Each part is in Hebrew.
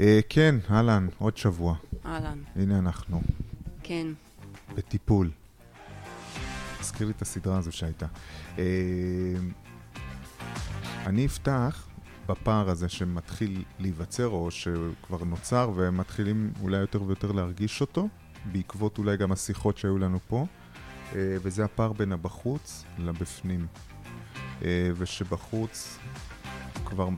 אה, כן, אהלן, עוד שבוע. אהלן. הנה אנחנו, כן. בטיפול. תזכיר לי את הסדרה הזו שהייתה. אה, אני אפתח בפער הזה שמתחיל להיווצר, או שכבר נוצר, ומתחילים אולי יותר ויותר להרגיש אותו, בעקבות אולי גם השיחות שהיו לנו פה, אה, וזה הפער בין הבחוץ לבפנים. ושבחוץ כבר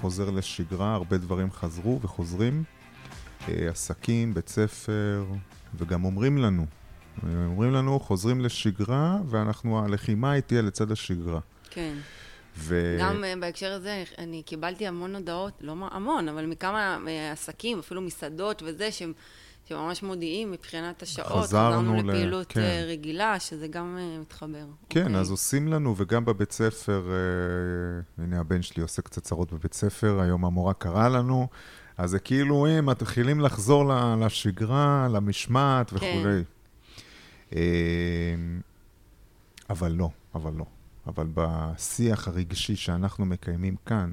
חוזר לשגרה, הרבה דברים חזרו וחוזרים. אה, עסקים, בית ספר, וגם אומרים לנו, אומרים לנו, חוזרים לשגרה, ואנחנו, הלחימה היא תהיה לצד השגרה. כן. ו... גם אה, בהקשר הזה, אני קיבלתי המון הודעות, לא המון, אבל מכמה אה, עסקים, אפילו מסעדות וזה, שהם, שממש מודיעים מבחינת השעות, חזרנו ל- לפעילות כן. אה, רגילה, שזה גם אה, מתחבר. כן, אוקיי. אז עושים לנו, וגם בבית ספר, אה, הנה הבן שלי עושה קצת צרות בבית ספר, היום המורה קראה לנו, אז זה כאילו, הם מתחילים לחזור לשגרה, למשמעת כן. וכולי. אה, אבל לא, אבל לא. אבל בשיח הרגשי שאנחנו מקיימים כאן,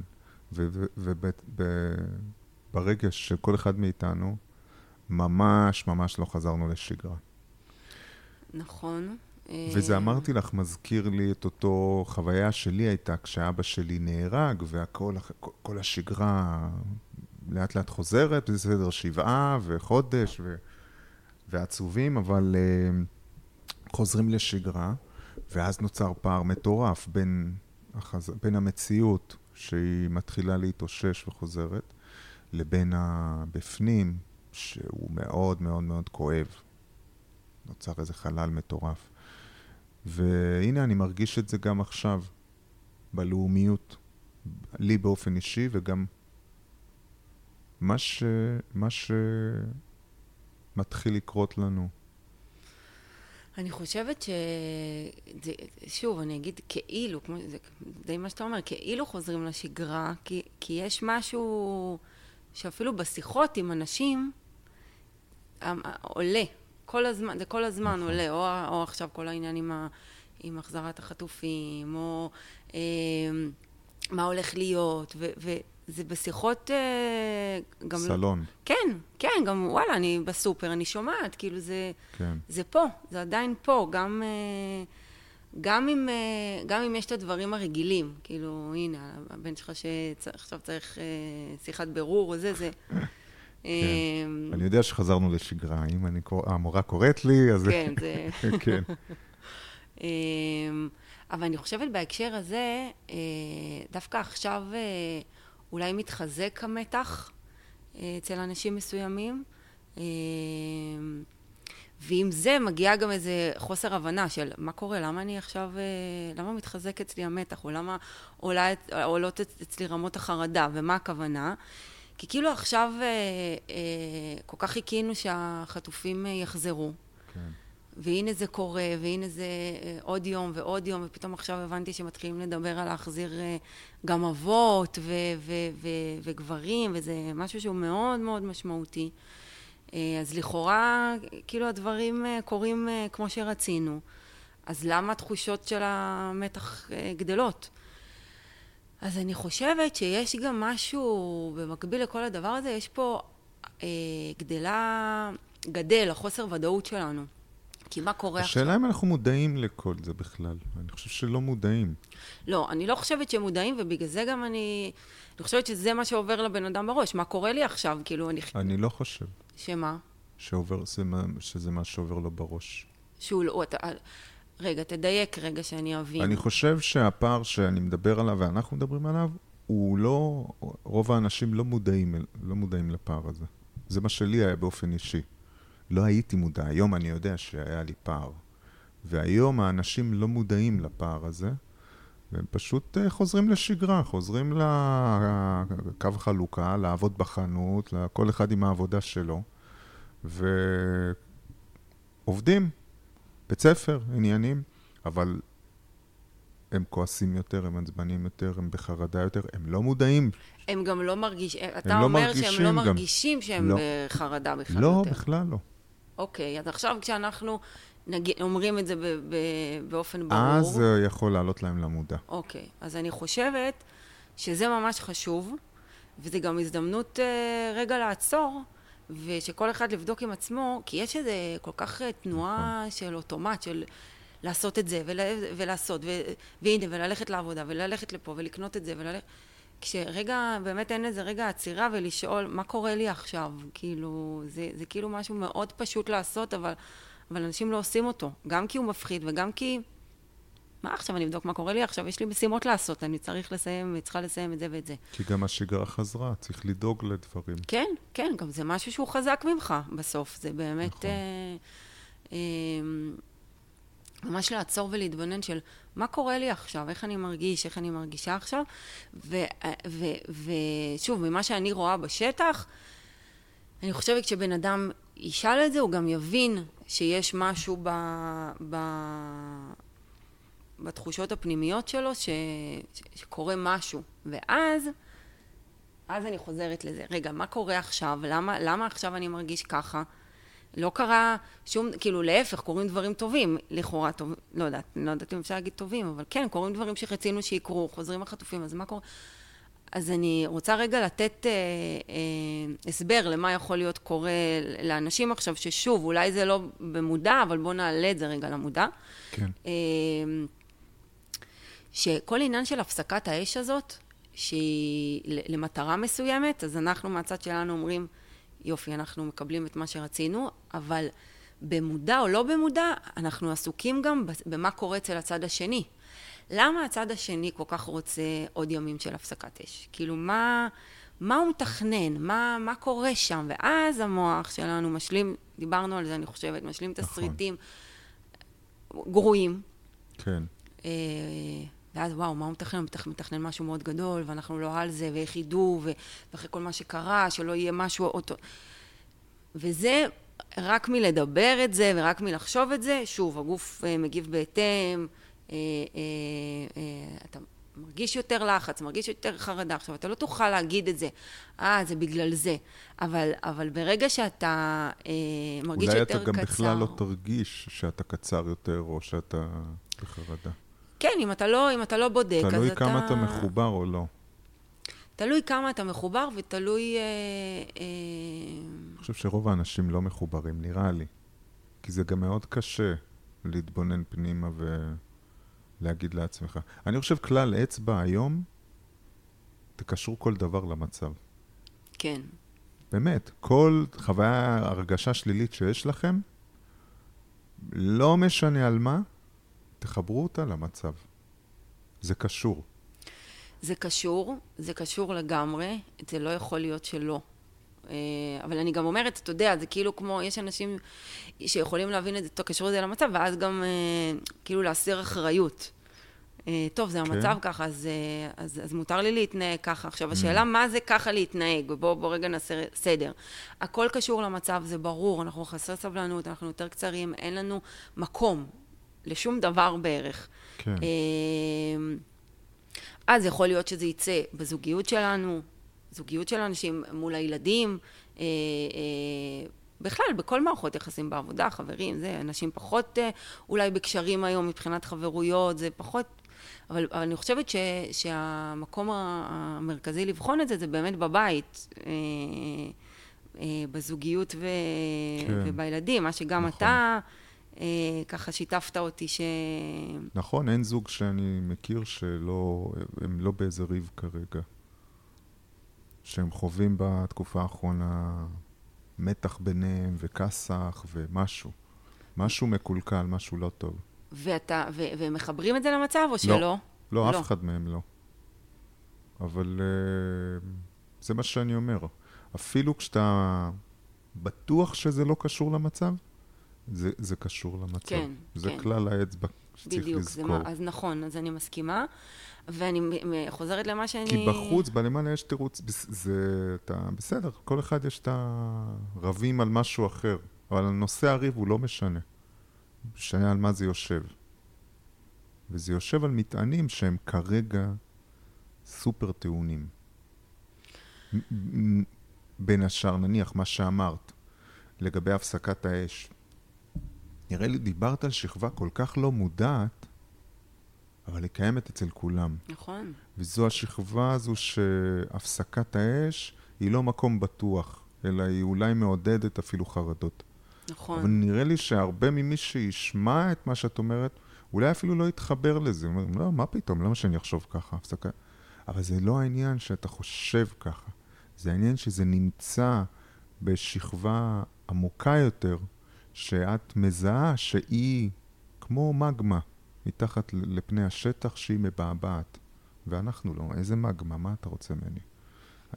וברגש של כל אחד מאיתנו, ממש ממש לא חזרנו לשגרה. נכון. אה, וזה אמרתי לך, מזכיר לי את אותו חוויה שלי הייתה כשאבא שלי נהרג, והכל, כל- השגרה לאט לאט חוזרת, וזה סדר שבעה וחודש ו, ועצובים, אבל uh, חוזרים לשגרה, ואז נוצר פער מטורף בין, החז... בין המציאות שהיא מתחילה להתאושש וחוזרת, לבין הבפנים, שהוא מאוד מאוד מאוד כואב. נוצר איזה חלל מטורף. והנה, אני מרגיש את זה גם עכשיו, בלאומיות, לי באופן אישי, וגם מה, ש... מה שמתחיל לקרות לנו. אני חושבת ש... שוב, אני אגיד כאילו, כמו, זה די מה שאתה אומר, כאילו חוזרים לשגרה, כי, כי יש משהו שאפילו בשיחות עם אנשים עולה, כל הזמן, זה כל הזמן נכון. עולה, או, או עכשיו כל העניין עם, ה, עם החזרת החטופים, או אה, מה הולך להיות, ו, וזה בשיחות אה, גם... סלון, כן, כן, גם וואלה, אני בסופר, אני שומעת, כאילו זה... כן. זה פה, זה עדיין פה, גם, אה, גם, אם, אה, גם אם יש את הדברים הרגילים, כאילו, הנה, הבן שלך שעכשיו צריך אה, שיחת בירור וזה, זה... אה, אני יודע שחזרנו לשגרה, אם אני קורא, המורה קוראת לי, אז... כן, זה... כן, אה, אבל אני חושבת בהקשר הזה, אה, דווקא עכשיו אה, אולי מתחזק המתח אה, אצל אנשים מסוימים, אה, ועם זה מגיעה גם איזה חוסר הבנה של מה קורה, למה אני עכשיו, למה מתחזק אצלי המתח, או למה עולה, עולות אצ- אצלי רמות החרדה, ומה הכוונה? כי כאילו עכשיו אה, אה, כל כך חיכינו שהחטופים אה, יחזרו. כן. והנה זה קורה, והנה זה אה, עוד יום ועוד יום, ופתאום עכשיו הבנתי שמתחילים לדבר על להחזיר אה, גם אבות ו- ו- ו- וגברים, וזה משהו שהוא מאוד מאוד משמעותי. אה, אז לכאורה, כאילו הדברים אה, קורים אה, כמו שרצינו. אז למה התחושות של המתח אה, גדלות? אז אני חושבת שיש גם משהו, במקביל לכל הדבר הזה, יש פה אה, גדלה, גדל החוסר ודאות שלנו. כי מה קורה עכשיו? השאלה אם אנחנו מודעים לכל זה בכלל. אני חושב שלא מודעים. לא, אני לא חושבת שהם מודעים, ובגלל זה גם אני... אני חושבת שזה מה שעובר לבן אדם בראש. מה קורה לי עכשיו? כאילו, אני... אני לא חושב שמה? שעובר, שזה מה שעובר לו בראש. שהוא לא... אתה... רגע, תדייק רגע שאני אבין. אני חושב שהפער שאני מדבר עליו ואנחנו מדברים עליו, הוא לא, רוב האנשים לא מודעים, לא מודעים לפער הזה. זה מה שלי היה באופן אישי. לא הייתי מודע, היום אני יודע שהיה לי פער. והיום האנשים לא מודעים לפער הזה, והם פשוט אה, חוזרים לשגרה, חוזרים לקו חלוקה, לעבוד בחנות, כל אחד עם העבודה שלו, ועובדים, בית ספר, עניינים, אבל הם כועסים יותר, הם עצבנים יותר, הם בחרדה יותר, הם לא מודעים. הם גם לא מרגישים... אתה לא אומר מרגישים שהם לא גם. מרגישים שהם לא. בחרדה בכלל לא, יותר. בכלל לא. אוקיי, אז עכשיו כשאנחנו נגיד, אומרים את זה ב- ב- באופן ברור... אז אה, זה יכול לעלות להם למודע. אוקיי, אז אני חושבת שזה ממש חשוב, וזה גם הזדמנות אה, רגע לעצור, ושכל אחד לבדוק עם עצמו, כי יש איזה כל כך אה, תנועה נכון. של אוטומט, של לעשות את זה, ול, ולעשות, ו, והנה, וללכת לעבודה, וללכת לפה, ולקנות את זה, וללכת... כשרגע, באמת אין איזה רגע עצירה ולשאול, מה קורה לי עכשיו? כאילו, זה, זה כאילו משהו מאוד פשוט לעשות, אבל, אבל אנשים לא עושים אותו. גם כי הוא מפחיד, וגם כי... מה עכשיו אני אבדוק מה קורה לי עכשיו? יש לי משימות לעשות, אני צריך לסיים, אני צריכה לסיים את זה ואת זה. כי גם השגרה חזרה, צריך לדאוג לדברים. כן, כן, גם זה משהו שהוא חזק ממך בסוף. זה באמת... נכון. אה, אה, ממש לעצור ולהתבונן של מה קורה לי עכשיו, איך אני מרגיש, איך אני מרגישה עכשיו. ושוב, ממה שאני רואה בשטח, אני חושבת שכשבן אדם ישאל את זה, הוא גם יבין שיש משהו ב, ב, בתחושות הפנימיות שלו, ש, ש, שקורה משהו. ואז, אז אני חוזרת לזה. רגע, מה קורה עכשיו? למה, למה עכשיו אני מרגיש ככה? לא קרה שום, כאילו להפך, קורים דברים טובים, לכאורה טוב, לא יודעת, לא יודעת אם אפשר להגיד טובים, אבל כן, קורים דברים שרצינו שיקרו, חוזרים החטופים, אז מה קורה? אז אני רוצה רגע לתת אה, אה, הסבר למה יכול להיות קורה לאנשים עכשיו, ששוב, אולי זה לא במודע, אבל בואו נעלה את זה רגע למודע. כן. אה, שכל עניין של הפסקת האש הזאת, שהיא למטרה מסוימת, אז אנחנו מהצד שלנו אומרים, יופי, אנחנו מקבלים את מה שרצינו, אבל במודע או לא במודע, אנחנו עסוקים גם במה קורה אצל הצד השני. למה הצד השני כל כך רוצה עוד ימים של הפסקת אש? כאילו, מה, מה הוא מתכנן? מה, מה קורה שם? ואז המוח שלנו משלים, דיברנו על זה, אני חושבת, משלים נכון. תסריטים גרועים. כן. אה, ואז וואו, מה הוא מתכנן? הוא מתכנן משהו מאוד גדול, ואנחנו לא על זה, ואיך ידעו, ואחרי כל מה שקרה, שלא יהיה משהו אוטו... וזה, רק מלדבר את זה, ורק מלחשוב את זה, שוב, הגוף uh, מגיב בהתאם, uh, uh, אתה מרגיש יותר לחץ, מרגיש יותר חרדה. עכשיו, אתה לא תוכל להגיד את זה, אה, זה בגלל זה. אבל, אבל ברגע שאתה uh, מרגיש יותר קצר... אולי אתה גם בכלל לא תרגיש שאתה קצר יותר, או שאתה בחרדה. כן, אם אתה לא, אם אתה לא בודק, אז אתה... תלוי כמה אתה מחובר או לא. תלוי כמה אתה מחובר ותלוי... אה, אה... אני חושב שרוב האנשים לא מחוברים, נראה לי. כי זה גם מאוד קשה להתבונן פנימה ולהגיד לעצמך. אני חושב כלל אצבע היום, תקשרו כל דבר למצב. כן. באמת, כל חוויה, הרגשה שלילית שיש לכם, לא משנה על מה, תחברו אותה למצב. זה קשור. זה קשור, זה קשור לגמרי, זה לא יכול להיות שלא. אה, אבל אני גם אומרת, אתה יודע, זה כאילו כמו, יש אנשים שיכולים להבין את זה, קשור את זה למצב, ואז גם אה, כאילו להסיר אחריות. אה, טוב, זה המצב כן. ככה, אז, אז, אז מותר לי להתנהג ככה. עכשיו, השאלה mm. מה זה ככה להתנהג, בואו בוא רגע נעשה סדר. הכל קשור למצב, זה ברור, אנחנו חסרי סבלנות, אנחנו יותר קצרים, אין לנו מקום לשום דבר בערך. כן. אמ, אז יכול להיות שזה יצא בזוגיות שלנו, זוגיות של אנשים מול הילדים, אה, אה, בכלל, בכל מערכות יחסים בעבודה, חברים, זה, אנשים פחות אה, אולי בקשרים היום מבחינת חברויות, זה פחות... אבל, אבל אני חושבת ש, שהמקום המרכזי לבחון את זה, זה באמת בבית, אה, אה, בזוגיות ו, כן. ובילדים, מה שגם נכון. אתה... אה, ככה שיתפת אותי ש... נכון, אין זוג שאני מכיר שלא, הם לא באיזה ריב כרגע. שהם חווים בתקופה האחרונה מתח ביניהם וכסח ומשהו. משהו מקולקל, משהו לא טוב. ואתה, ו- והם מחברים את זה למצב או שלא? לא, לא, לא. אף אחד מהם לא. אבל uh, זה מה שאני אומר. אפילו כשאתה בטוח שזה לא קשור למצב, זה, זה קשור למצב. כן, זה כן. כלל האצבע שצריך בדיוק, לזכור. בדיוק, אז נכון, אז אני מסכימה. ואני חוזרת למה שאני... כי בחוץ, בנמל יש תירוץ, זה, אתה, בסדר, כל אחד יש את הרבים על משהו אחר, אבל הנושא הריב הוא לא משנה. משנה על מה זה יושב. וזה יושב על מטענים שהם כרגע סופר טעונים. בין השאר, נניח, מה שאמרת, לגבי הפסקת האש. נראה לי דיברת על שכבה כל כך לא מודעת, אבל היא קיימת אצל כולם. נכון. וזו השכבה הזו שהפסקת האש היא לא מקום בטוח, אלא היא אולי מעודדת אפילו חרדות. נכון. אבל נראה לי שהרבה ממי שישמע את מה שאת אומרת, אולי אפילו לא יתחבר לזה. הוא אומר, לא, מה פתאום, למה שאני אחשוב ככה? הפסקה... אבל זה לא העניין שאתה חושב ככה. זה העניין שזה נמצא בשכבה עמוקה יותר, שאת מזהה שהיא כמו מגמה מתחת לפני השטח שהיא מבעבעת. ואנחנו לא, איזה מגמה? מה אתה רוצה ממני?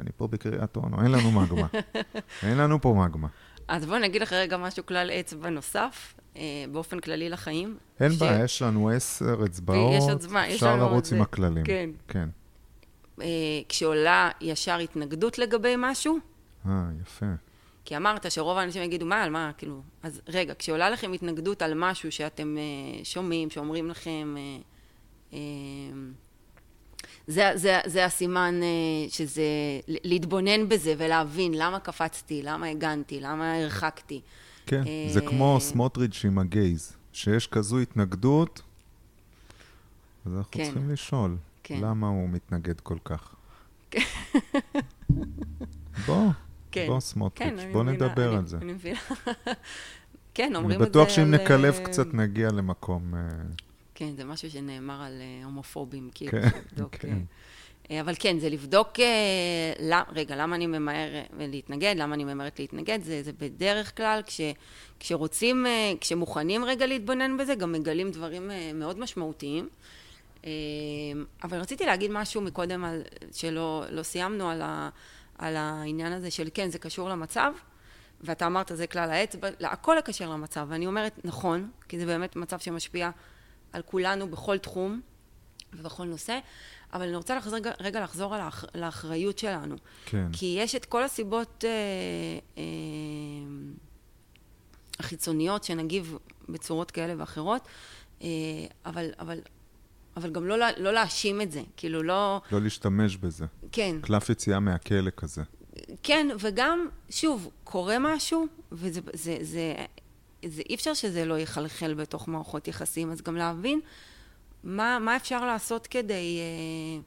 אני פה בקריאת אונו, אין לנו מגמה. אין לנו פה מגמה. אז בואי נגיד לך רגע משהו כלל אצבע נוסף, אה, באופן כללי לחיים. אין ש- בעיה, יש לנו עשר אצבעות, אפשר לרוץ זה. עם הכללים. כן. כן. אה, כשעולה ישר התנגדות לגבי משהו, אה, יפה. כי אמרת שרוב האנשים יגידו, מה, על מה, כאילו... אז רגע, כשעולה לכם התנגדות על משהו שאתם אה, שומעים, שאומרים לכם... אה, אה, זה, זה, זה הסימן אה, שזה, להתבונן בזה ולהבין למה קפצתי, למה הגנתי, למה הרחקתי. כן, אה, זה כמו סמוטריץ' עם הגייז, שיש כזו התנגדות, אז אנחנו כן. צריכים לשאול, כן. למה הוא מתנגד כל כך? בוא, כן. בוא סמוטריץ', כן, אני בוא מבינה, נדבר אני, על זה. אני מבינה. כן, אני אומרים את זה בטוח שאם על, נקלף אה, קצת נגיע למקום... אה, כן, זה משהו שנאמר על אה, הומופובים, כאילו, כן, לבדוק. כן. אה, אבל כן, זה לבדוק, למ- רגע, למה אני ממהר להתנגד, למה אני ממהרת להתנגד, זה, זה בדרך כלל, כש, כשרוצים, כשמוכנים רגע להתבונן בזה, גם מגלים דברים מאוד משמעותיים. אבל רציתי להגיד משהו מקודם, על, שלא לא סיימנו, על, ה, על העניין הזה של כן, זה קשור למצב, ואתה אמרת, זה כלל האצבע, הכל לקשר למצב, ואני אומרת, נכון, כי זה באמת מצב שמשפיע על כולנו בכל תחום ובכל נושא, אבל אני רוצה לחזור, רגע, רגע לחזור על האח, לאחריות שלנו. כן, כי יש את כל הסיבות אה, אה, החיצוניות שנגיב בצורות כאלה ואחרות, אה, אבל, אבל, אבל גם לא, לא להאשים את זה, כאילו לא, לא להשתמש בזה. כן, קלף יציאה מהכלא כזה. כן, וגם, שוב, קורה משהו, וזה זה, זה, זה, אי אפשר שזה לא יחלחל בתוך מערכות יחסים, אז גם להבין מה, מה אפשר לעשות כדי, אה,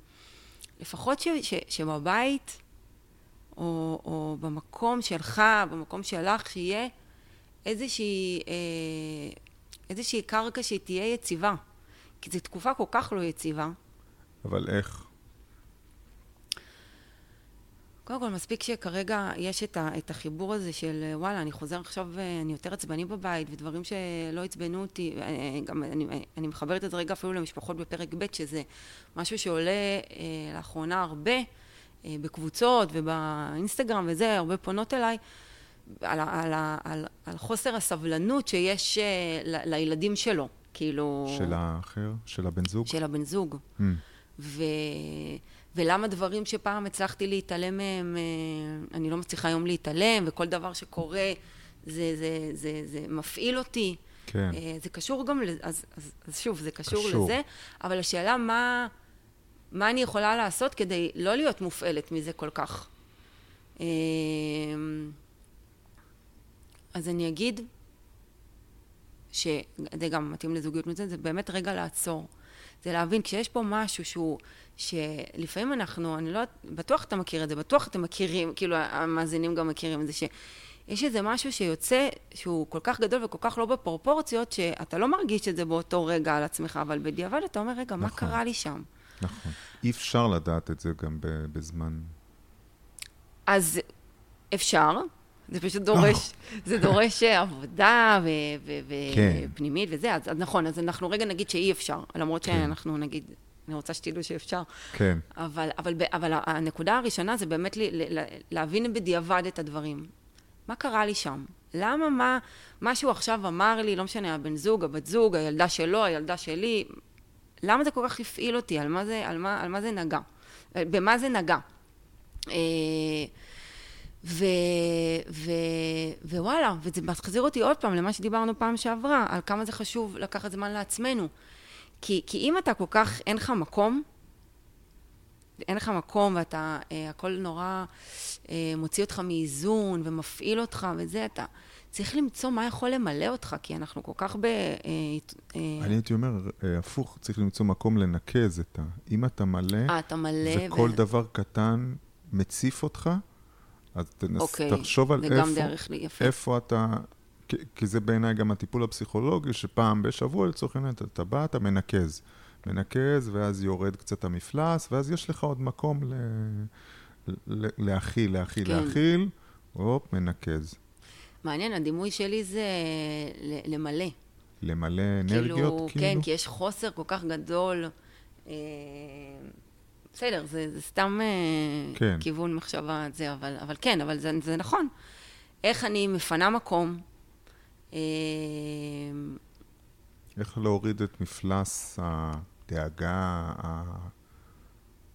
לפחות ש, ש, שבבית, או, או במקום שלך, במקום שלך, שיהיה איזושהי, אה, איזושהי קרקע שהיא תהיה יציבה. כי זו תקופה כל כך לא יציבה. אבל איך? קודם כל, מספיק שכרגע יש את, ה, את החיבור הזה של וואלה, אני חוזר עכשיו, אה, אני יותר עצבני בבית, ודברים שלא עצבנו אותי, אה, גם אני, אני מחברת את זה רגע אפילו למשפחות בפרק ב', שזה משהו שעולה אה, לאחרונה הרבה אה, בקבוצות ובאינסטגרם וזה, הרבה פונות אליי, על, על, ה- על, על חוסר הסבלנות שיש אה, ל, לילדים שלו, כאילו... של האחר? של הבן זוג? של הבן זוג. Mm. ו... ולמה דברים שפעם הצלחתי להתעלם מהם, אה, אני לא מצליחה היום להתעלם, וכל דבר שקורה, זה, זה, זה, זה מפעיל אותי. כן. אה, זה קשור גם, לזה, אז, אז, אז שוב, זה קשור, קשור. לזה, אבל השאלה מה, מה אני יכולה לעשות כדי לא להיות מופעלת מזה כל כך. אה, אז אני אגיד שזה גם מתאים לזוגיות מזה, זה באמת רגע לעצור. זה להבין, כשיש פה משהו שהוא, שלפעמים אנחנו, אני לא בטוח אתה מכיר את זה, בטוח אתם מכירים, כאילו המאזינים גם מכירים את זה, שיש איזה משהו שיוצא, שהוא כל כך גדול וכל כך לא בפרופורציות, שאתה לא מרגיש את זה באותו רגע על עצמך, אבל בדיעבד אתה אומר, רגע, מה נכון. קרה לי שם? נכון. אי אפשר לדעת את זה גם בזמן... אז אפשר, זה פשוט דורש, זה דורש עבודה ו- ו- כן. ופנימית וזה, אז אז נכון, אז אנחנו רגע נגיד שאי אפשר, למרות כן. שאנחנו נגיד, אני רוצה שתדעו שאפשר, כן. אבל, אבל, אבל הנקודה הראשונה זה באמת ל- ל- ל- להבין בדיעבד את הדברים. מה קרה לי שם? למה מה, משהו עכשיו אמר לי, לא משנה, הבן זוג, הבת זוג, הילדה שלו, הילדה שלי, למה זה כל כך הפעיל אותי? על מה זה, על מה, על מה זה נגע? אה, במה זה נגע? אה, ו, ו, ווואלה, וזה מחזיר אותי עוד פעם למה שדיברנו פעם שעברה, על כמה זה חשוב לקחת זמן לעצמנו. כי, כי אם אתה כל כך, אין לך מקום, אין לך מקום ואתה, הכל נורא מוציא אותך מאיזון ומפעיל אותך וזה, אתה צריך למצוא מה יכול למלא אותך, כי אנחנו כל כך ב... אני הייתי אומר, הפוך, צריך למצוא מקום לנקז את ה... אם אתה מלא, אה, אתה מלא, וכל ו... דבר קטן מציף אותך, אז תנס, אוקיי, תחשוב על איפה, דרך. איפה אתה... כי, כי זה בעיניי גם הטיפול הפסיכולוגי, שפעם בשבוע לצורך העניין אתה בא, אתה מנקז. מנקז, ואז יורד קצת המפלס, ואז יש לך עוד מקום ל... ל... להכיל, להכיל, כן. להכיל, הופ, מנקז. מעניין, הדימוי שלי זה למלא. למלא אנרגיות, כאילו, כאילו? כן, כי יש חוסר כל כך גדול. אה, בסדר, זה, זה סתם אה, כן. כיוון מחשבה, זה, אבל, אבל כן, אבל זה, זה נכון. איך אני מפנה מקום, אה, איך להוריד את מפלס הדאגה, ה...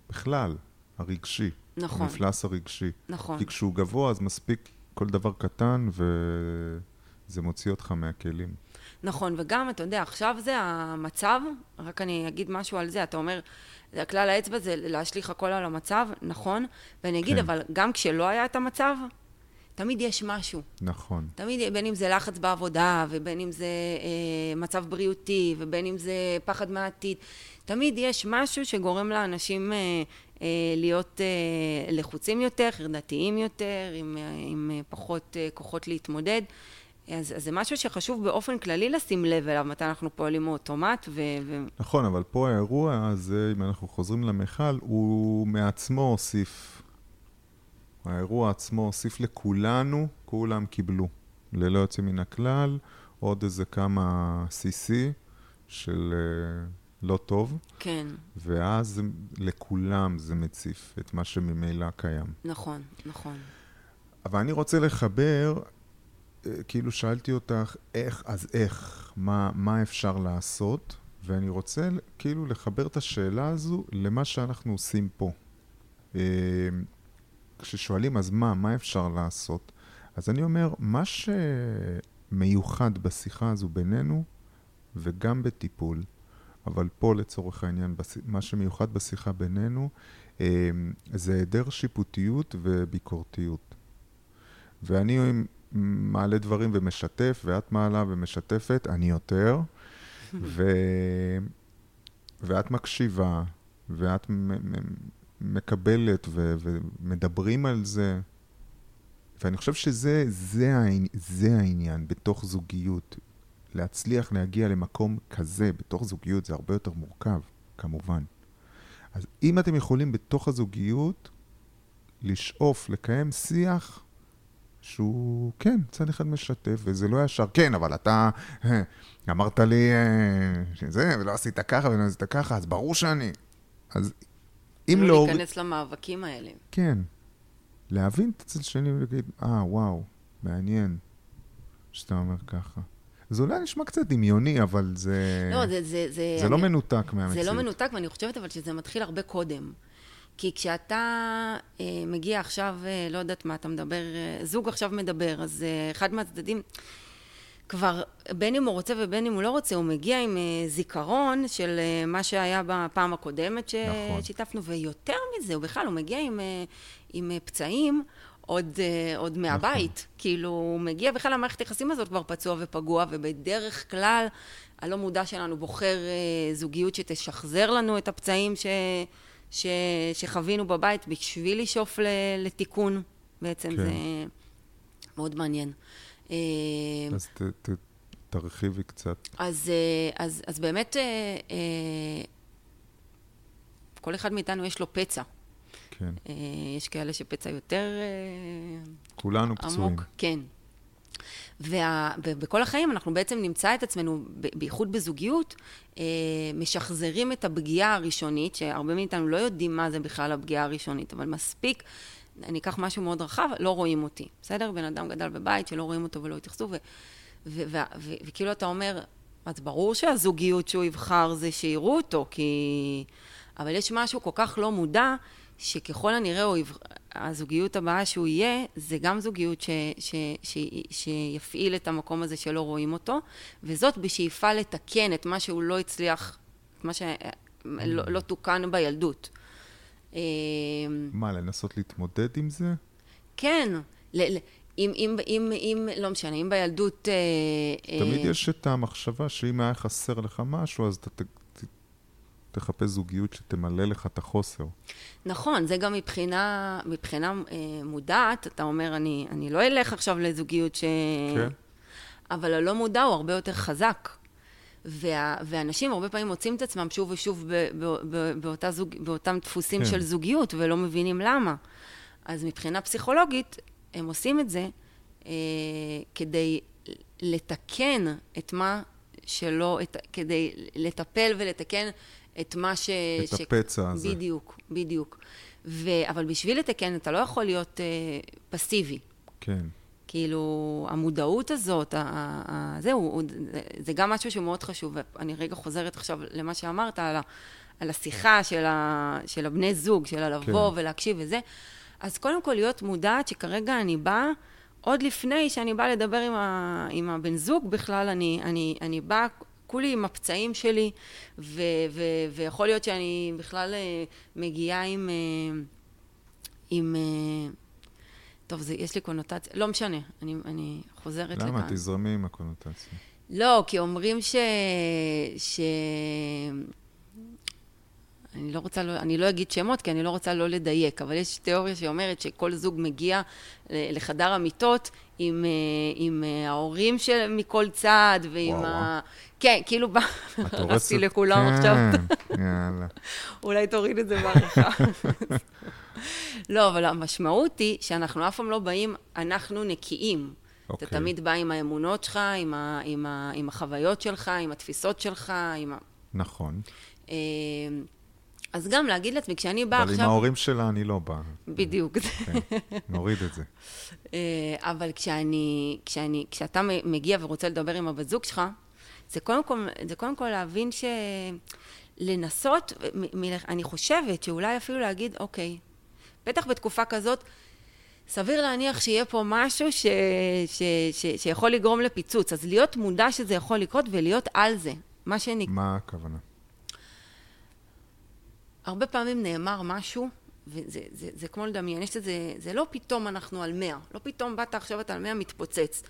בכלל, הרגשי. נכון. המפלס הרגשי. נכון. כי כשהוא גבוה, אז מספיק כל דבר קטן, וזה מוציא אותך מהכלים. נכון, וגם, אתה יודע, עכשיו זה המצב, רק אני אגיד משהו על זה, אתה אומר, הכלל האצבע זה להשליך הכל על המצב, נכון, ואני אגיד, כן. אבל גם כשלא היה את המצב, תמיד יש משהו. נכון. תמיד, בין אם זה לחץ בעבודה, ובין אם זה אה, מצב בריאותי, ובין אם זה פחד מהעתיד, תמיד יש משהו שגורם לאנשים אה, אה, להיות אה, לחוצים יותר, חרדתיים יותר, עם, אה, עם אה, פחות אה, כוחות להתמודד. אז, אז זה משהו שחשוב באופן כללי לשים לב אליו, מתי אנחנו פועלים מאוטומט, ו... ו... נכון, אבל פה האירוע הזה, אם אנחנו חוזרים למכל, הוא מעצמו הוסיף. האירוע עצמו הוסיף לכולנו, כולם קיבלו. ללא יוצא מן הכלל, עוד איזה כמה CC של uh, לא טוב, כן, ואז לכולם זה מציף את מה שממילא קיים. נכון, נכון. אבל אני רוצה לחבר, אה, כאילו שאלתי אותך, איך, אז איך, מה, מה אפשר לעשות? ואני רוצה כאילו לחבר את השאלה הזו למה שאנחנו עושים פה. אה, כששואלים אז מה, מה אפשר לעשות? אז אני אומר, מה שמיוחד בשיחה הזו בינינו, וגם בטיפול, אבל פה לצורך העניין, מה שמיוחד בשיחה בינינו, אה, זה היעדר שיפוטיות וביקורתיות. ואני מעלה דברים ומשתף, ואת מעלה ומשתפת, אני יותר, ו... ואת מקשיבה, ואת מקבלת ו... ומדברים על זה. ואני חושב שזה זה, העני... זה העניין בתוך זוגיות. להצליח להגיע למקום כזה בתוך זוגיות זה הרבה יותר מורכב, כמובן. אז אם אתם יכולים בתוך הזוגיות לשאוף, לקיים שיח שהוא, כן, צד אחד משתף, וזה לא ישר, כן, אבל אתה אה, אמרת לי אה, שזה, ולא עשית ככה ולא עשית ככה, אז ברור שאני. אז אם לא לא... להיכנס למאבקים האלה. כן. להבין את הצד השני ולהגיד, אה, וואו, מעניין שאתה אומר ככה. זה אולי נשמע קצת דמיוני, אבל זה... לא, זה... זה, זה, זה לא אני- מנותק מהמציאות. זה לא מנותק, ואני חושבת אבל שזה מתחיל הרבה קודם. כי כשאתה אה, מגיע עכשיו, אה, לא יודעת מה אתה מדבר, אה, זוג עכשיו מדבר, אז אה, אחד מהצדדים כבר, בין אם הוא רוצה ובין אם הוא לא רוצה, הוא מגיע עם אה, זיכרון של אה, מה שהיה בפעם הקודמת נכון. ששיתפנו, ויותר מזה, הוא בכלל, הוא מגיע עם, אה, עם אה, פצעים. עוד, עוד מהבית, כאילו, הוא מגיע בכלל למערכת היחסים הזאת כבר פצוע ופגוע, ובדרך כלל הלא מודע שלנו בוחר אה, זוגיות שתשחזר לנו את הפצעים ש, ש, שחווינו בבית בשביל לשאוף ל, לתיקון, בעצם כן. זה מאוד מעניין. אה, אז ת, ת, תרחיבי קצת. אז, אה, אז, אז באמת, אה, כל אחד מאיתנו יש לו פצע. כן. יש כאלה שפצע יותר אה, כולנו פצועים. עמוק, כן. וה, ובכל החיים אנחנו בעצם נמצא את עצמנו, בייחוד בזוגיות, אה, משחזרים את הפגיעה הראשונית, שהרבה מאיתנו לא יודעים מה זה בכלל הפגיעה הראשונית, אבל מספיק, אני אקח משהו מאוד רחב, לא רואים אותי, בסדר? בן אדם גדל בבית שלא רואים אותו ולא התייחסו, וכאילו אתה אומר, אז ברור שהזוגיות שהוא יבחר זה שיראו אותו, כי... אבל יש משהו כל כך לא מודע, שככל הנראה הוא יבח... הזוגיות הבאה שהוא יהיה, זה גם זוגיות ש... ש... ש... שיפעיל את המקום הזה שלא רואים אותו, וזאת בשאיפה לתקן את מה שהוא לא הצליח, את מה שלא לא תוקן בילדות. אה, מה, לנסות להתמודד עם זה? כן, ל- ל- אם, אם, אם, אם, לא משנה, אם בילדות... אה, תמיד אה, יש את המחשבה שאם היה חסר לך משהו, אז אתה תחפש זוגיות שתמלא לך את החוסר. נכון, זה גם מבחינה, מבחינה אה, מודעת, אתה אומר, אני, אני לא אלך עכשיו לזוגיות ש... כן. אבל הלא מודע הוא הרבה יותר חזק. וה, ואנשים הרבה פעמים מוצאים את עצמם שוב ושוב ב, ב, ב, באותה זוג, באותם דפוסים כן. של זוגיות ולא מבינים למה. אז מבחינה פסיכולוגית, הם עושים את זה אה, כדי לתקן את מה שלא, את, כדי לטפל ולתקן את מה ש... את הפצע הזה. בדיוק, בדיוק. ו, אבל בשביל לתקן, אתה לא יכול להיות אה, פסיבי. כן. כאילו, המודעות הזאת, ה- ה- זהו, הוא- זה- זה גם משהו שהוא מאוד חשוב. ואני רגע חוזרת עכשיו למה שאמרת, על, ה, על השיחה של, ה, של הבני זוג, של הלבוא כן. ולהקשיב וזה. אז קודם כל להיות מודעת שכרגע אני באה, עוד לפני שאני באה לדבר עם, ה, עם הבן זוג בכלל, אני, אני, אני באה כולי עם הפצעים שלי, ו, ו, ויכול להיות שאני בכלל אה, מגיעה עם... אה, עם אה, טוב, זה, יש לי קונוטציה, לא משנה, אני, אני חוזרת למה? לכאן. תזרמי עם הקונוטציה. לא, כי אומרים ש... ש... אני לא רוצה, לא, אני לא אגיד שמות, כי אני לא רוצה לא לדייק, אבל יש תיאוריה שאומרת שכל זוג מגיע לחדר המיטות עם, אה, עם אה, ההורים של, מכל צד, ועם וואו, ה... כן, כאילו, הרסתי לכולם עכשיו. כן, יאללה. אולי תוריד את זה בעריכה. לא, אבל המשמעות היא שאנחנו אף פעם לא באים, אנחנו נקיים. אתה אוקיי. תמיד בא עם האמונות שלך, עם, ה, עם, ה, עם החוויות שלך, עם התפיסות שלך, עם ה... נכון. אז גם להגיד לעצמי, כשאני באה אבל עם עכשיו... ההורים שלה אני לא בא. בדיוק. כן, נוריד את זה. אה, אבל כשאני, כשאני, כשאתה מגיע ורוצה לדבר עם הבת זוג שלך, זה קודם כל, זה קודם כל להבין ש... לנסות, מ- מ- אני חושבת שאולי אפילו להגיד, אוקיי, בטח בתקופה כזאת, סביר להניח שיהיה פה משהו ש, ש, ש, שיכול לגרום לפיצוץ. אז להיות מודע שזה יכול לקרות ולהיות על זה. מה שנקרא... מה הכוונה? הרבה פעמים נאמר משהו, וזה זה, זה כמו לדמיין, יש לזה, זה לא פתאום אנחנו על מאה, לא פתאום באת עכשיו אתה על מאה מתפוצץ.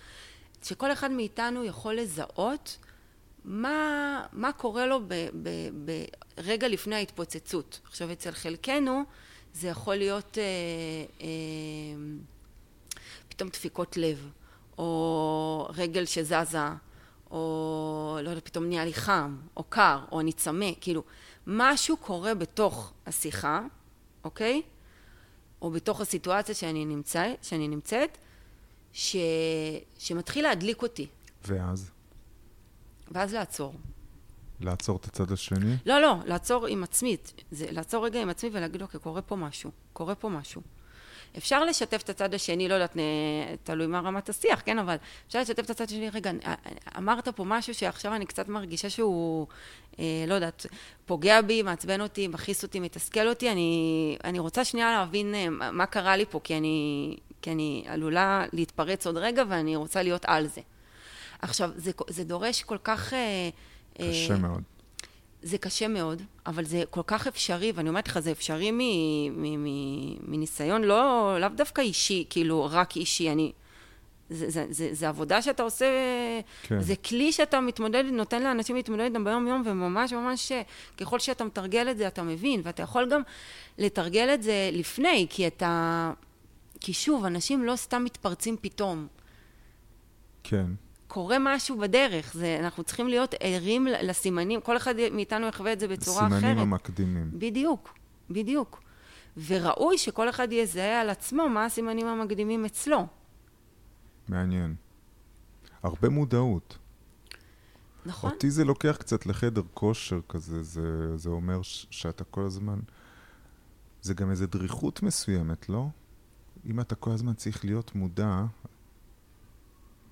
שכל אחד מאיתנו יכול לזהות מה, מה קורה לו ברגע לפני ההתפוצצות. עכשיו, אצל חלקנו זה יכול להיות אה, אה, פתאום דפיקות לב, או רגל שזזה, או לא יודע, פתאום נהיה לי חם, או קר, או אני צמא, כאילו, משהו קורה בתוך השיחה, אוקיי? או בתוך הסיטואציה שאני, נמצא, שאני נמצאת, ש, שמתחיל להדליק אותי, ואז? ואז לעצור. לעצור את הצד השני? לא, לא, לעצור עם עצמי, זה לעצור רגע עם עצמי ולהגיד, אוקיי, קורה פה משהו, קורה פה משהו. אפשר לשתף את הצד השני, לא יודעת, נ- תלוי מה רמת השיח, כן, אבל אפשר לשתף את הצד השני, רגע, אה, אמרת פה משהו שעכשיו אני קצת מרגישה שהוא, אה, לא יודעת, פוגע בי, מעצבן אותי, מכעיס אותי, מתסכל אותי, אני, אני רוצה שנייה להבין אה, מה מה קרה לי פה, כי אני, כי אני עלולה להתפרץ עוד רגע ואני רוצה להיות על זה. עכשיו, זה, זה דורש כל כך... אה, קשה אה, מאוד. זה קשה מאוד, אבל זה כל כך אפשרי, ואני אומרת לך, זה אפשרי מניסיון לא, לאו דווקא אישי, כאילו, רק אישי, אני... זה, זה, זה, זה עבודה שאתה עושה, כן. זה כלי שאתה מתמודד, נותן לאנשים להתמודד איתם ביום-יום, וממש ממש, ככל שאתה מתרגל את זה, אתה מבין, ואתה יכול גם לתרגל את זה לפני, כי אתה... כי שוב, אנשים לא סתם מתפרצים פתאום. כן. קורה משהו בדרך, זה, אנחנו צריכים להיות ערים לסימנים, כל אחד מאיתנו יחווה את זה בצורה אחרת. המקדימים. בדיוק, בדיוק. וראוי שכל אחד יזהה על עצמו מה הסימנים המקדימים אצלו. מעניין. הרבה מודעות. נכון? אותי זה לוקח קצת לחדר כושר כזה, זה, זה אומר ש- שאתה כל הזמן... זה גם איזו דריכות מסוימת, לא? אם אתה כל הזמן צריך להיות מודע,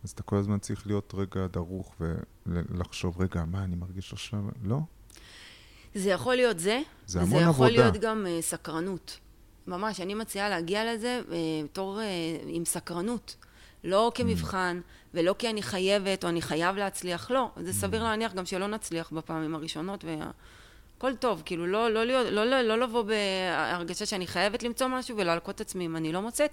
אז אתה כל הזמן צריך להיות רגע דרוך ולחשוב, רגע, מה אני מרגיש עכשיו? לא? זה יכול להיות זה, זה המון יכול עבודה. להיות גם uh, סקרנות. ממש, אני מציעה להגיע לזה uh, בתור uh, עם סקרנות. לא כמבחן, ולא כי אני חייבת או אני חייב להצליח, לא. זה סביר להניח גם שלא נצליח בפעמים הראשונות, הכל טוב, כאילו לא, לא, לא, לא, לא, לא לבוא בהרגשה שאני חייבת למצוא משהו ולהלקות את עצמי אם אני לא מוצאת,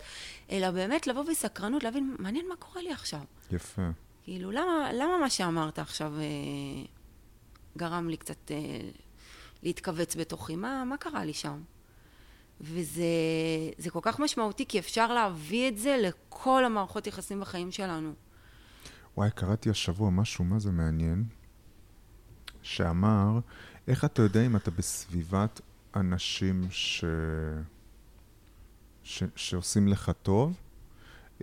אלא באמת לבוא בסקרנות, להבין, מעניין מה קורה לי עכשיו. יפה. כאילו, למה, למה מה שאמרת עכשיו אה, גרם לי קצת אה, להתכווץ בתוכי? מה, מה קרה לי שם? וזה כל כך משמעותי, כי אפשר להביא את זה לכל המערכות יחסים בחיים שלנו. וואי, קראתי השבוע משהו, מה זה מעניין? שאמר, איך אתה יודע אם אתה בסביבת אנשים ש... ש... שעושים לך טוב?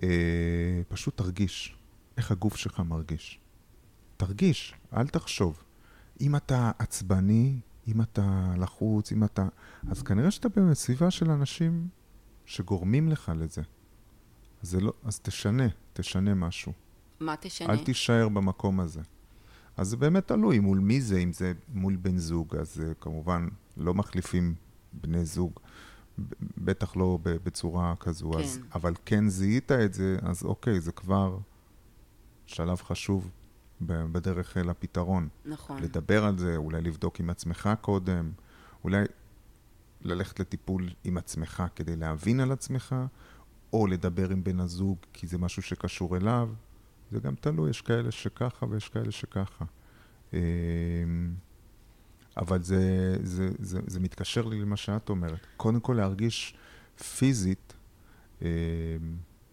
אה, פשוט תרגיש איך הגוף שלך מרגיש. תרגיש, אל תחשוב. אם אתה עצבני, אם אתה לחוץ, אם אתה... אז כנראה שאתה בסביבה של אנשים שגורמים לך לזה. אז, לא... אז תשנה, תשנה משהו. מה תשנה? אל תישאר במקום הזה. אז זה באמת תלוי מול מי זה, אם זה מול בן זוג, אז uh, כמובן לא מחליפים בני זוג, בטח לא בצורה כזו, כן. אז, אבל כן זיהית את זה, אז אוקיי, זה כבר שלב חשוב בדרך אל הפתרון. נכון. לדבר על זה, אולי לבדוק עם עצמך קודם, אולי ללכת לטיפול עם עצמך כדי להבין על עצמך, או לדבר עם בן הזוג כי זה משהו שקשור אליו. זה גם תלוי, יש כאלה שככה ויש כאלה שככה. אמ, אבל זה, זה, זה, זה מתקשר לי למה שאת אומרת. קודם כל להרגיש פיזית אמ,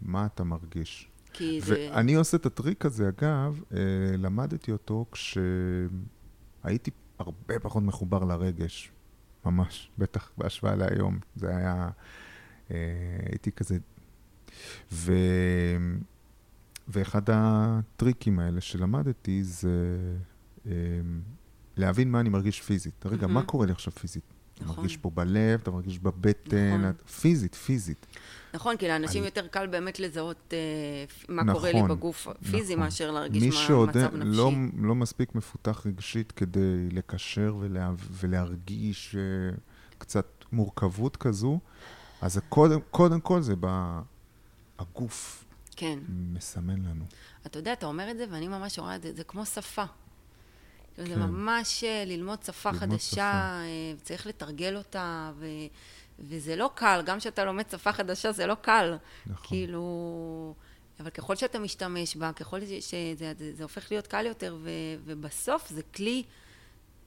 מה אתה מרגיש. כי זה... ואני עושה את הטריק הזה, אגב, אה, למדתי אותו כשהייתי הרבה פחות מחובר לרגש, ממש, בטח בהשוואה להיום. זה היה, אה, הייתי כזה... ו... ואחד הטריקים האלה שלמדתי זה אה, להבין מה אני מרגיש פיזית. רגע, mm-hmm. מה קורה לי עכשיו פיזית? נכון. אתה מרגיש פה בלב, אתה מרגיש בבטן, נכון. את, פיזית, פיזית. נכון, כי לאנשים אני... יותר קל באמת לזהות אה, מה נכון, קורה לי בגוף פיזי, נכון. מאשר להרגיש מה שעוד מצב נפשי. לא, לא מספיק מפותח רגשית כדי לקשר ולה, ולהרגיש אה, קצת מורכבות כזו, אז קודם, קודם כל זה בגוף. כן. מסמן לנו. אתה יודע, אתה אומר את זה, ואני ממש רואה את זה, זה כמו שפה. כן. זה ממש אה, ללמוד שפה ללמוד חדשה, שפה. אה, צריך לתרגל אותה, ו, וזה לא קל, גם כשאתה לומד שפה חדשה זה לא קל. נכון. כאילו... אבל ככל שאתה משתמש בה, ככל שזה זה, זה הופך להיות קל יותר, ו, ובסוף זה כלי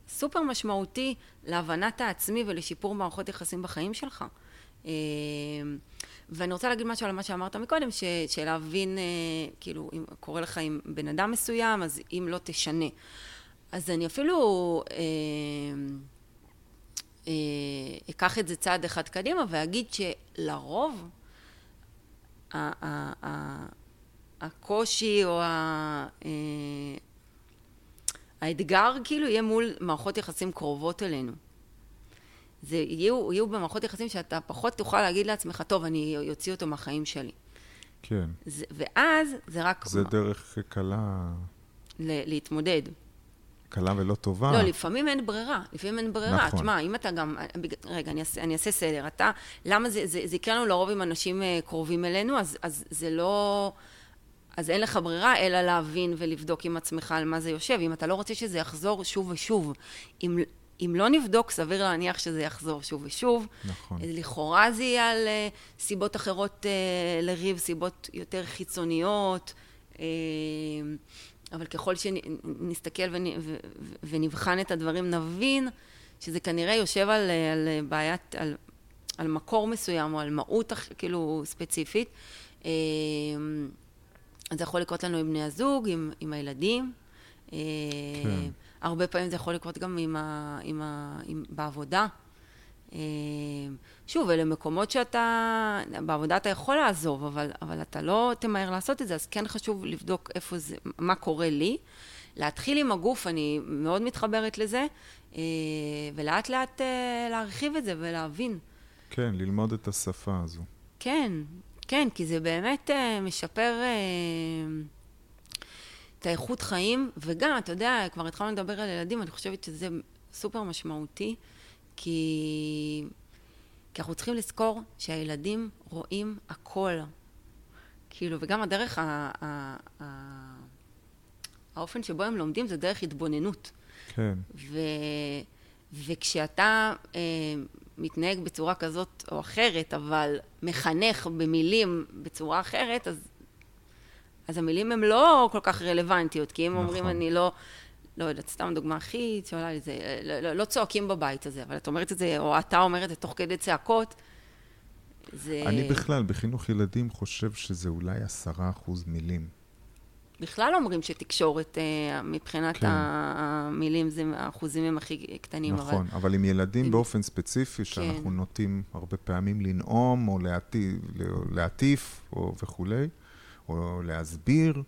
סופר משמעותי להבנת העצמי ולשיפור מערכות יחסים בחיים שלך. ואני רוצה להגיד משהו על מה שאמרת מקודם, ש, שלהבין, אה, כאילו, אם קורה לך עם בן אדם מסוים, אז אם לא תשנה. אז אני אפילו אה, אה, אקח את זה צעד אחד קדימה ואגיד שלרוב ה, ה, ה, הקושי או ה, אה, האתגר כאילו יהיה מול מערכות יחסים קרובות אלינו. זה יהיו, יהיו במערכות יחסים שאתה פחות תוכל להגיד לעצמך, טוב, אני אוציא אותו מהחיים שלי. כן. זה, ואז זה רק... זה מה... דרך קלה... ל- להתמודד. קלה ולא טובה. לא, לפעמים אין ברירה. לפעמים אין ברירה. נכון. תשמע, אם אתה גם... רגע, אני אעשה, אני אעשה סדר. אתה... למה זה, זה, זה יקרה לנו לרוב עם אנשים אה, קרובים אלינו, אז, אז זה לא... אז אין לך ברירה אלא להבין ולבדוק עם עצמך על מה זה יושב. אם אתה לא רוצה שזה יחזור שוב ושוב, אם אם לא נבדוק, סביר להניח שזה יחזור שוב ושוב. נכון. לכאורה זה יהיה על uh, סיבות אחרות uh, לריב, סיבות יותר חיצוניות, אבל ככל שנסתכל ונבחן את הדברים, נבין שזה כנראה יושב על, על בעיית, על, על מקור מסוים או על מהות כאילו ספציפית. אז זה יכול לקרות לנו עם בני הזוג, עם, עם הילדים. כן. הרבה פעמים זה יכול לקרות גם עם ה, עם ה, עם, בעבודה. אה, שוב, אלה מקומות שאתה, בעבודה אתה יכול לעזוב, אבל, אבל אתה לא תמהר לעשות את זה, אז כן חשוב לבדוק איפה זה, מה קורה לי. להתחיל עם הגוף, אני מאוד מתחברת לזה, אה, ולאט לאט אה, להרחיב את זה ולהבין. כן, ללמוד את השפה הזו. כן, כן, כי זה באמת משפר... את האיכות חיים, וגם, אתה יודע, כבר התחלנו לדבר על ילדים, אני חושבת שזה סופר משמעותי, כי, כי אנחנו צריכים לזכור שהילדים רואים הכל. כאילו, וגם הדרך, ה, ה, ה, האופן שבו הם לומדים זה דרך התבוננות. כן. ו... וכשאתה אה, מתנהג בצורה כזאת או אחרת, אבל מחנך במילים בצורה אחרת, אז, אז המילים הן לא כל כך רלוונטיות, כי אם נכון. אומרים אני לא... לא יודעת, סתם דוגמה הכי שעולה לי זה, לא, לא, לא צועקים בבית הזה, אבל את אומרת את זה, או אתה אומרת את זה תוך כדי צעקות, זה... אני בכלל, בחינוך ילדים, חושב שזה אולי עשרה אחוז מילים. בכלל אומרים שתקשורת, אה, מבחינת כן. המילים, זה, האחוזים הם הכי קטנים. נכון, אבל, אבל עם ילדים עם... באופן ספציפי, שאנחנו כן. נוטים הרבה פעמים לנאום, או להטיף, להטיף או וכולי, או להסביר,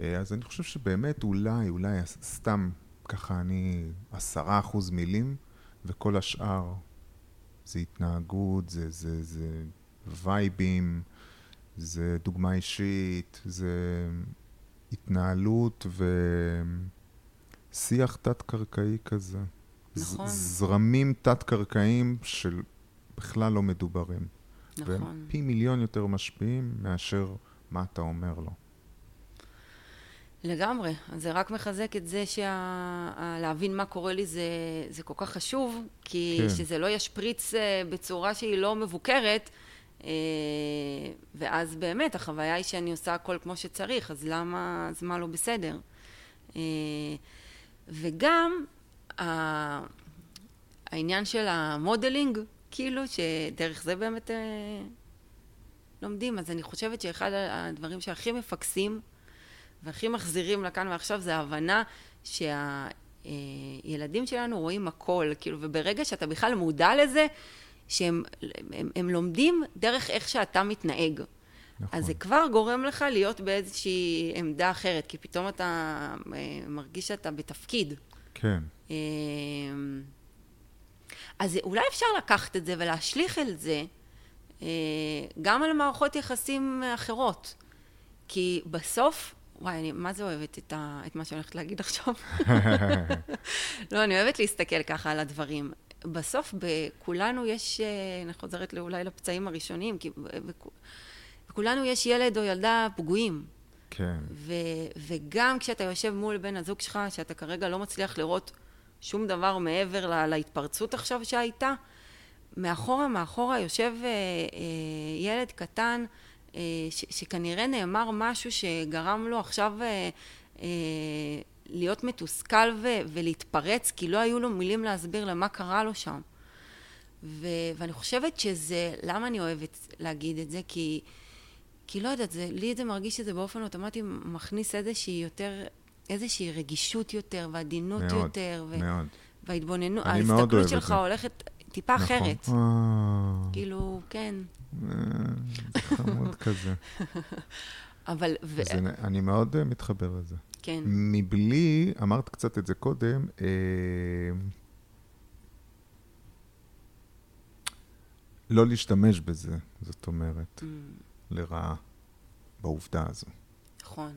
אה, אז אני חושב שבאמת אולי, אולי סתם ככה אני עשרה אחוז מילים, וכל השאר זה התנהגות, זה, זה, זה וייבים, זה דוגמה אישית, זה התנהלות ושיח תת-קרקעי כזה. נכון. זרמים תת-קרקעיים של בכלל לא מדוברים. נכון. והם פי מיליון יותר משפיעים מאשר מה אתה אומר לו. לגמרי. זה רק מחזק את זה שלהבין מה קורה לי זה, זה כל כך חשוב, כי כן. שזה לא ישפריץ אה, בצורה שהיא לא מבוקרת, אה, ואז באמת החוויה היא שאני עושה הכל כמו שצריך, אז למה, אז מה לא בסדר? אה, וגם העניין של המודלינג, כאילו, שדרך זה באמת לומדים, אז אני חושבת שאחד הדברים שהכי מפקסים והכי מחזירים לכאן ועכשיו זה ההבנה שהילדים שלנו רואים הכל, כאילו, וברגע שאתה בכלל מודע לזה, שהם הם, הם לומדים דרך איך שאתה מתנהג. נכון. אז זה כבר גורם לך להיות באיזושהי עמדה אחרת, כי פתאום אתה אה, מרגיש שאתה בתפקיד. כן. אה, אז אולי אפשר לקחת את זה ולהשליך את זה אה, גם על מערכות יחסים אחרות. כי בסוף וואי, אני מה זה אוהבת את, ה, את מה שאני הולכת להגיד עכשיו. לא, אני אוהבת להסתכל ככה על הדברים. בסוף בכולנו יש, אה, אני חוזרת אולי לפצעים הראשונים, כי בכולנו יש ילד או ילדה פגועים. כן. ו, וגם כשאתה יושב מול בן הזוג שלך, שאתה כרגע לא מצליח לראות שום דבר מעבר לה, להתפרצות עכשיו שהייתה, מאחורה, מאחורה יושב אה, אה, ילד קטן, אה, ש, שכנראה נאמר משהו שגרם לו עכשיו אה, אה, להיות מתוסכל ו, ולהתפרץ, כי לא היו לו מילים להסביר למה קרה לו שם. ו, ואני חושבת שזה, למה אני אוהבת להגיד את זה? כי, כי לא יודעת, זה, לי זה מרגיש שזה באופן אוטומטי מכניס איזושהי יותר, איזושהי רגישות יותר, ועדינות מאוד, יותר. ו, מאוד. וההתבוננות, ההסתכלות שלך הולכת טיפה נכון. אחרת. אה... כאילו, כן. אה, חמוד כזה. אבל... ו... זה, אני מאוד uh, מתחבר לזה. כן. מבלי, אמרת קצת את זה קודם, אה, לא להשתמש בזה, זאת אומרת, mm. לרעה, בעובדה הזו. נכון.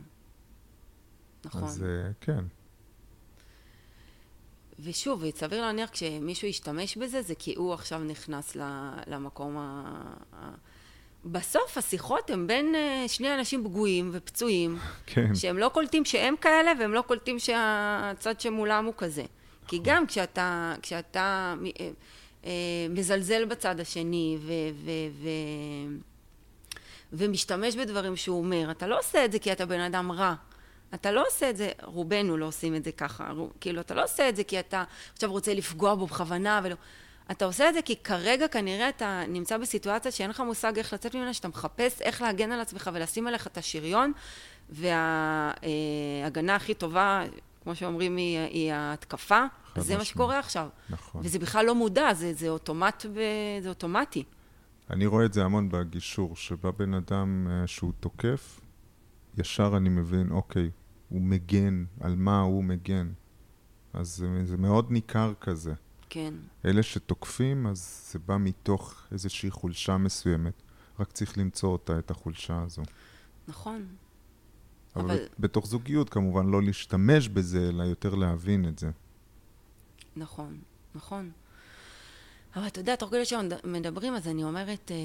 נכון. אז uh, כן. ושוב, סביר להניח כשמישהו ישתמש בזה, זה כי הוא עכשיו נכנס למקום ה... בסוף השיחות הן בין אה, שני אנשים פגועים ופצועים, כן. שהם לא קולטים שהם כאלה והם לא קולטים שהצד שמולם הוא כזה. כי נכון. גם כשאתה, כשאתה אה, אה, מזלזל בצד השני ו, ו, ו, ומשתמש בדברים שהוא אומר, אתה לא עושה את זה כי אתה בן אדם רע. אתה לא עושה את זה, רובנו לא עושים את זה ככה, כאילו, אתה לא עושה את זה כי אתה עכשיו רוצה לפגוע בו בכוונה ולא... אתה עושה את זה כי כרגע כנראה אתה נמצא בסיטואציה שאין לך מושג איך לצאת ממנה, שאתה מחפש איך להגן על עצמך ולשים עליך את השריון, וההגנה הכי טובה, כמו שאומרים, היא, היא ההתקפה. זה מה שקורה עכשיו. נכון. וזה בכלל לא מודע, זה, זה אוטומט, זה אוטומטי. אני רואה את זה המון בגישור, שבא בן אדם אה, שהוא תוקף, ישר אני מבין, אוקיי, הוא מגן, על מה הוא מגן. אז זה, זה מאוד ניכר כזה. כן. אלה שתוקפים, אז זה בא מתוך איזושהי חולשה מסוימת. רק צריך למצוא אותה, את החולשה הזו. נכון. אבל, אבל... בתוך זוגיות, כמובן, לא להשתמש בזה, אלא יותר להבין את זה. נכון, נכון. אבל אתה יודע, תוך כדי שמדברים, אז אני אומרת, אה,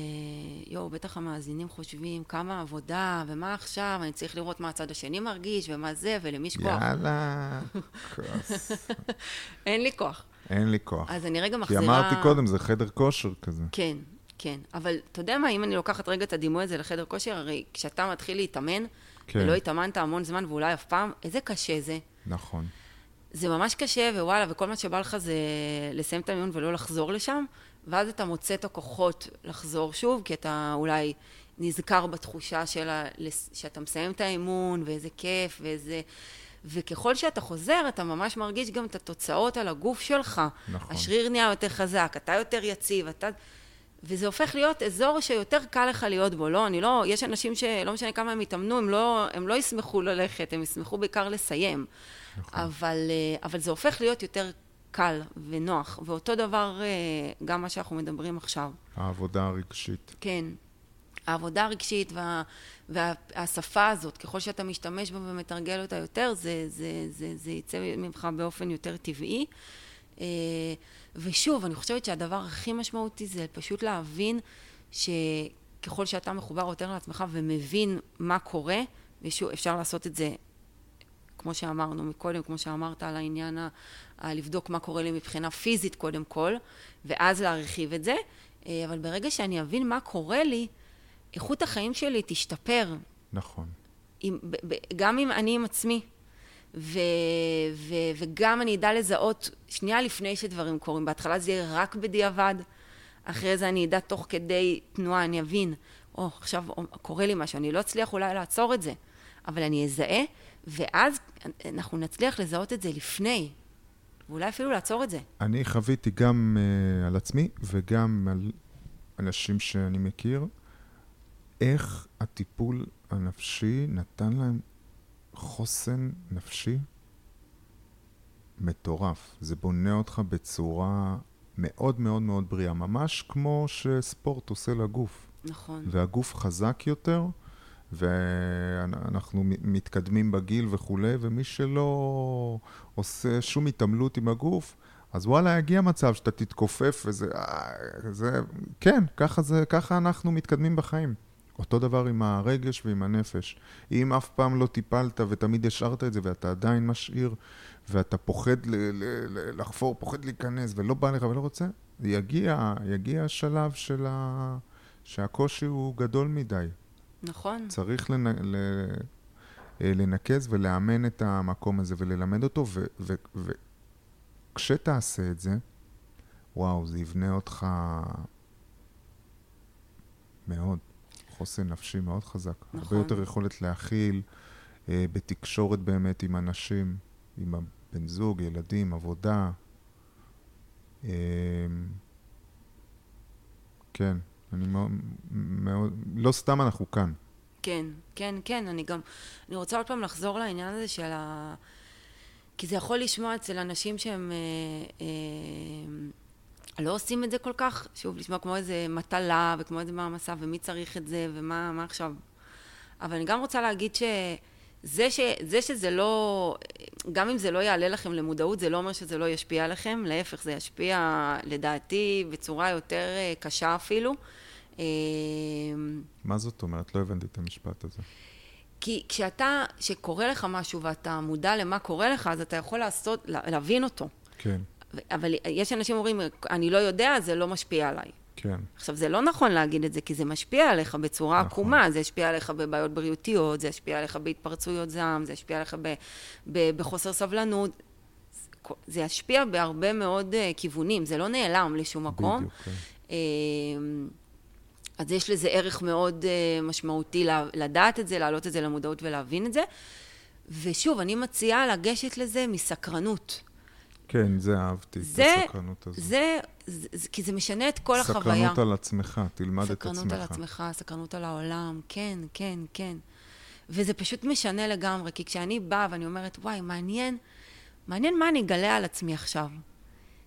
יואו, בטח המאזינים חושבים כמה עבודה, ומה עכשיו, אני צריך לראות מה הצד השני מרגיש, ומה זה, ולמי יש כוח. יאללה, כוס. אין לי כוח. אין לי כוח. אז אני רגע כי מחזירה... אמרתי קודם, זה חדר כושר כזה. כן, כן. אבל אתה יודע מה, אם אני לוקחת רגע את הדימוי הזה לחדר כושר, הרי כשאתה מתחיל להתאמן, כן. ולא התאמנת המון זמן, ואולי אף פעם, איזה קשה זה. נכון. זה ממש קשה, ווואלה, וכל מה שבא לך זה לסיים את המיון ולא לחזור לשם, ואז אתה מוצא את הכוחות לחזור שוב, כי אתה אולי נזכר בתחושה של ה... שאתה מסיים את האימון, ואיזה כיף, ואיזה... וככל שאתה חוזר, אתה ממש מרגיש גם את התוצאות על הגוף שלך. נכון. השריר נהיה יותר חזק, אתה יותר יציב, אתה... וזה הופך להיות אזור שיותר קל לך להיות בו, לא, אני לא, יש אנשים שלא משנה כמה הם יתאמנו, הם לא, הם לא ישמחו ללכת, הם ישמחו בעיקר לסיים. נכון. אבל, אה, אבל זה הופך להיות יותר קל ונוח, ואותו דבר אה, גם מה שאנחנו מדברים עכשיו. העבודה הרגשית. כן. העבודה הרגשית וה, והשפה הזאת, ככל שאתה משתמש בה ומתרגל אותה יותר, זה, זה, זה, זה יצא ממך באופן יותר טבעי. אה, ושוב, אני חושבת שהדבר הכי משמעותי זה פשוט להבין שככל שאתה מחובר יותר לעצמך ומבין מה קורה, ושוב, אפשר לעשות את זה, כמו שאמרנו מקודם, כמו שאמרת על העניין ה... ה- לבדוק מה קורה לי מבחינה פיזית קודם כל, ואז להרחיב את זה, אה, אבל ברגע שאני אבין מה קורה לי, איכות החיים שלי תשתפר, נכון. עם, ב, ב, גם אם אני עם עצמי, ו, ו, וגם אני אדע לזהות שנייה לפני שדברים קורים. בהתחלה זה יהיה רק בדיעבד, אחרי זה אני אדע תוך כדי תנועה, אני אבין, או, oh, עכשיו קורה לי משהו, אני לא אצליח אולי לעצור את זה, אבל אני אזהה, ואז אנחנו נצליח לזהות את זה לפני, ואולי אפילו לעצור את זה. אני חוויתי גם uh, על עצמי וגם על אנשים שאני מכיר, איך הטיפול הנפשי נתן להם חוסן נפשי מטורף. זה בונה אותך בצורה מאוד מאוד מאוד בריאה, ממש כמו שספורט עושה לגוף. נכון. והגוף חזק יותר, ואנחנו מתקדמים בגיל וכולי, ומי שלא עושה שום התעמלות עם הגוף, אז וואלה, יגיע מצב שאתה תתכופף וזה... אה, זה, כן, ככה, זה, ככה אנחנו מתקדמים בחיים. אותו דבר עם הרגש ועם הנפש. אם אף פעם לא טיפלת ותמיד השארת את זה ואתה עדיין משאיר ואתה פוחד ל- ל- ל- לחפור, פוחד להיכנס ולא בא לך ולא רוצה, יגיע, יגיע השלב של ה... שהקושי הוא גדול מדי. נכון. צריך לנ... ל... לנקז ולאמן את המקום הזה וללמד אותו, ו... ו... וכשתעשה את זה, וואו, זה יבנה אותך מאוד. חוסן נפשי מאוד חזק. נכון. הרבה יותר יכולת להכיל אה, בתקשורת באמת עם אנשים, עם הבן זוג, ילדים, עבודה. אה, כן, אני מאוד, מאוד, לא סתם אנחנו כאן. כן, כן, כן, אני גם, אני רוצה עוד פעם לחזור לעניין הזה של ה... כי זה יכול לשמוע אצל אנשים שהם אה, אה, לא עושים את זה כל כך, שוב, לשמוע כמו איזה מטלה וכמו איזה מעמסה ומי צריך את זה ומה מה עכשיו. אבל אני גם רוצה להגיד שזה ש, זה שזה לא, גם אם זה לא יעלה לכם למודעות, זה לא אומר שזה לא ישפיע עליכם, להפך, זה ישפיע לדעתי בצורה יותר אה, קשה אפילו. אה, מה זאת אומרת? לא הבנתי את המשפט הזה. כי כשאתה, כשקורה לך משהו ואתה מודע למה קורה לך, אז אתה יכול לעשות, להבין אותו. כן. אבל יש אנשים אומרים, אני לא יודע, זה לא משפיע עליי. כן. עכשיו, זה לא נכון להגיד את זה, כי זה משפיע עליך בצורה נכון. עקומה, זה ישפיע עליך בבעיות בריאותיות, זה ישפיע עליך בהתפרצויות זעם, זה ישפיע עליך ב, ב, בחוסר סבלנות. זה ישפיע בהרבה מאוד uh, כיוונים, זה לא נעלם לשום מקום. בדיוק, כן. אה, אז יש לזה ערך מאוד uh, משמעותי לדעת את זה, להעלות את זה למודעות ולהבין את זה. ושוב, אני מציעה לגשת לזה מסקרנות. כן, זה אהבתי, זה, את הסקרנות הזו. זה, זה, זה, כי זה משנה את כל סקרנות החוויה. סקרנות על עצמך, תלמד את עצמך. סקרנות על עצמך, סקרנות על העולם, כן, כן, כן. וזה פשוט משנה לגמרי, כי כשאני באה ואני אומרת, וואי, מעניין, מעניין מה אני אגלה על עצמי עכשיו.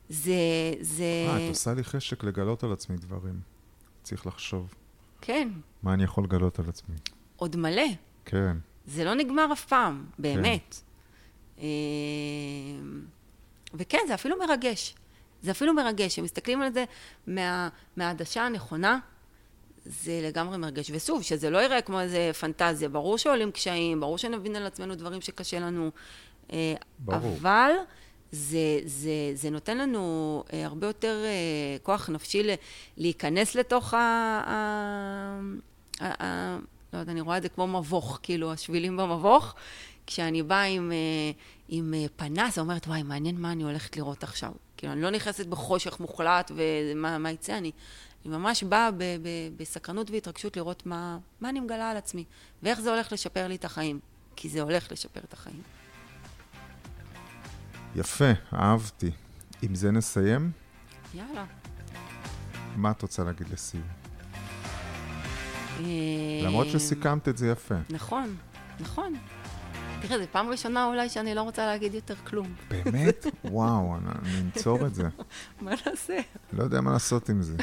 זה, זה... אה, את עושה לי חשק לגלות על עצמי דברים. צריך לחשוב. כן. מה אני יכול לגלות על עצמי? עוד מלא. כן. זה לא נגמר אף פעם, באמת. כן. וכן, זה אפילו מרגש. זה אפילו מרגש, כשמסתכלים על זה מה, מהעדשה הנכונה, זה לגמרי מרגש. ושוב, שזה לא יראה כמו איזה פנטזיה, ברור שעולים קשיים, ברור שנבין על עצמנו דברים שקשה לנו, אה, ברור. אבל זה, זה, זה נותן לנו אה, הרבה יותר אה, כוח נפשי להיכנס לתוך ה... ה, ה, ה לא יודעת, אני רואה את זה כמו מבוך, כאילו, השבילים במבוך. כשאני באה עם, אה, עם אה, פנס, ואומרת, וואי, מעניין מה אני הולכת לראות עכשיו. כאילו, אני לא נכנסת בחושך מוחלט ומה מה יצא, אני, אני ממש באה ב, ב, בסקרנות והתרגשות לראות מה, מה אני מגלה על עצמי, ואיך זה הולך לשפר לי את החיים. כי זה הולך לשפר את החיים. יפה, אהבתי. עם זה נסיים? יאללה. מה את רוצה להגיד לסיום? אה, למרות שסיכמת את זה יפה. נכון, נכון. תראה, זו פעם ראשונה אולי שאני לא רוצה להגיד יותר כלום. באמת? וואו, אני אנצור את זה. מה נעשה? לא יודע מה לעשות עם זה.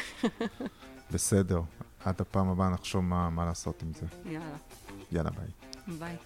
בסדר, עד הפעם הבאה נחשוב מה, מה לעשות עם זה. יאללה, יאללה, ביי. ביי.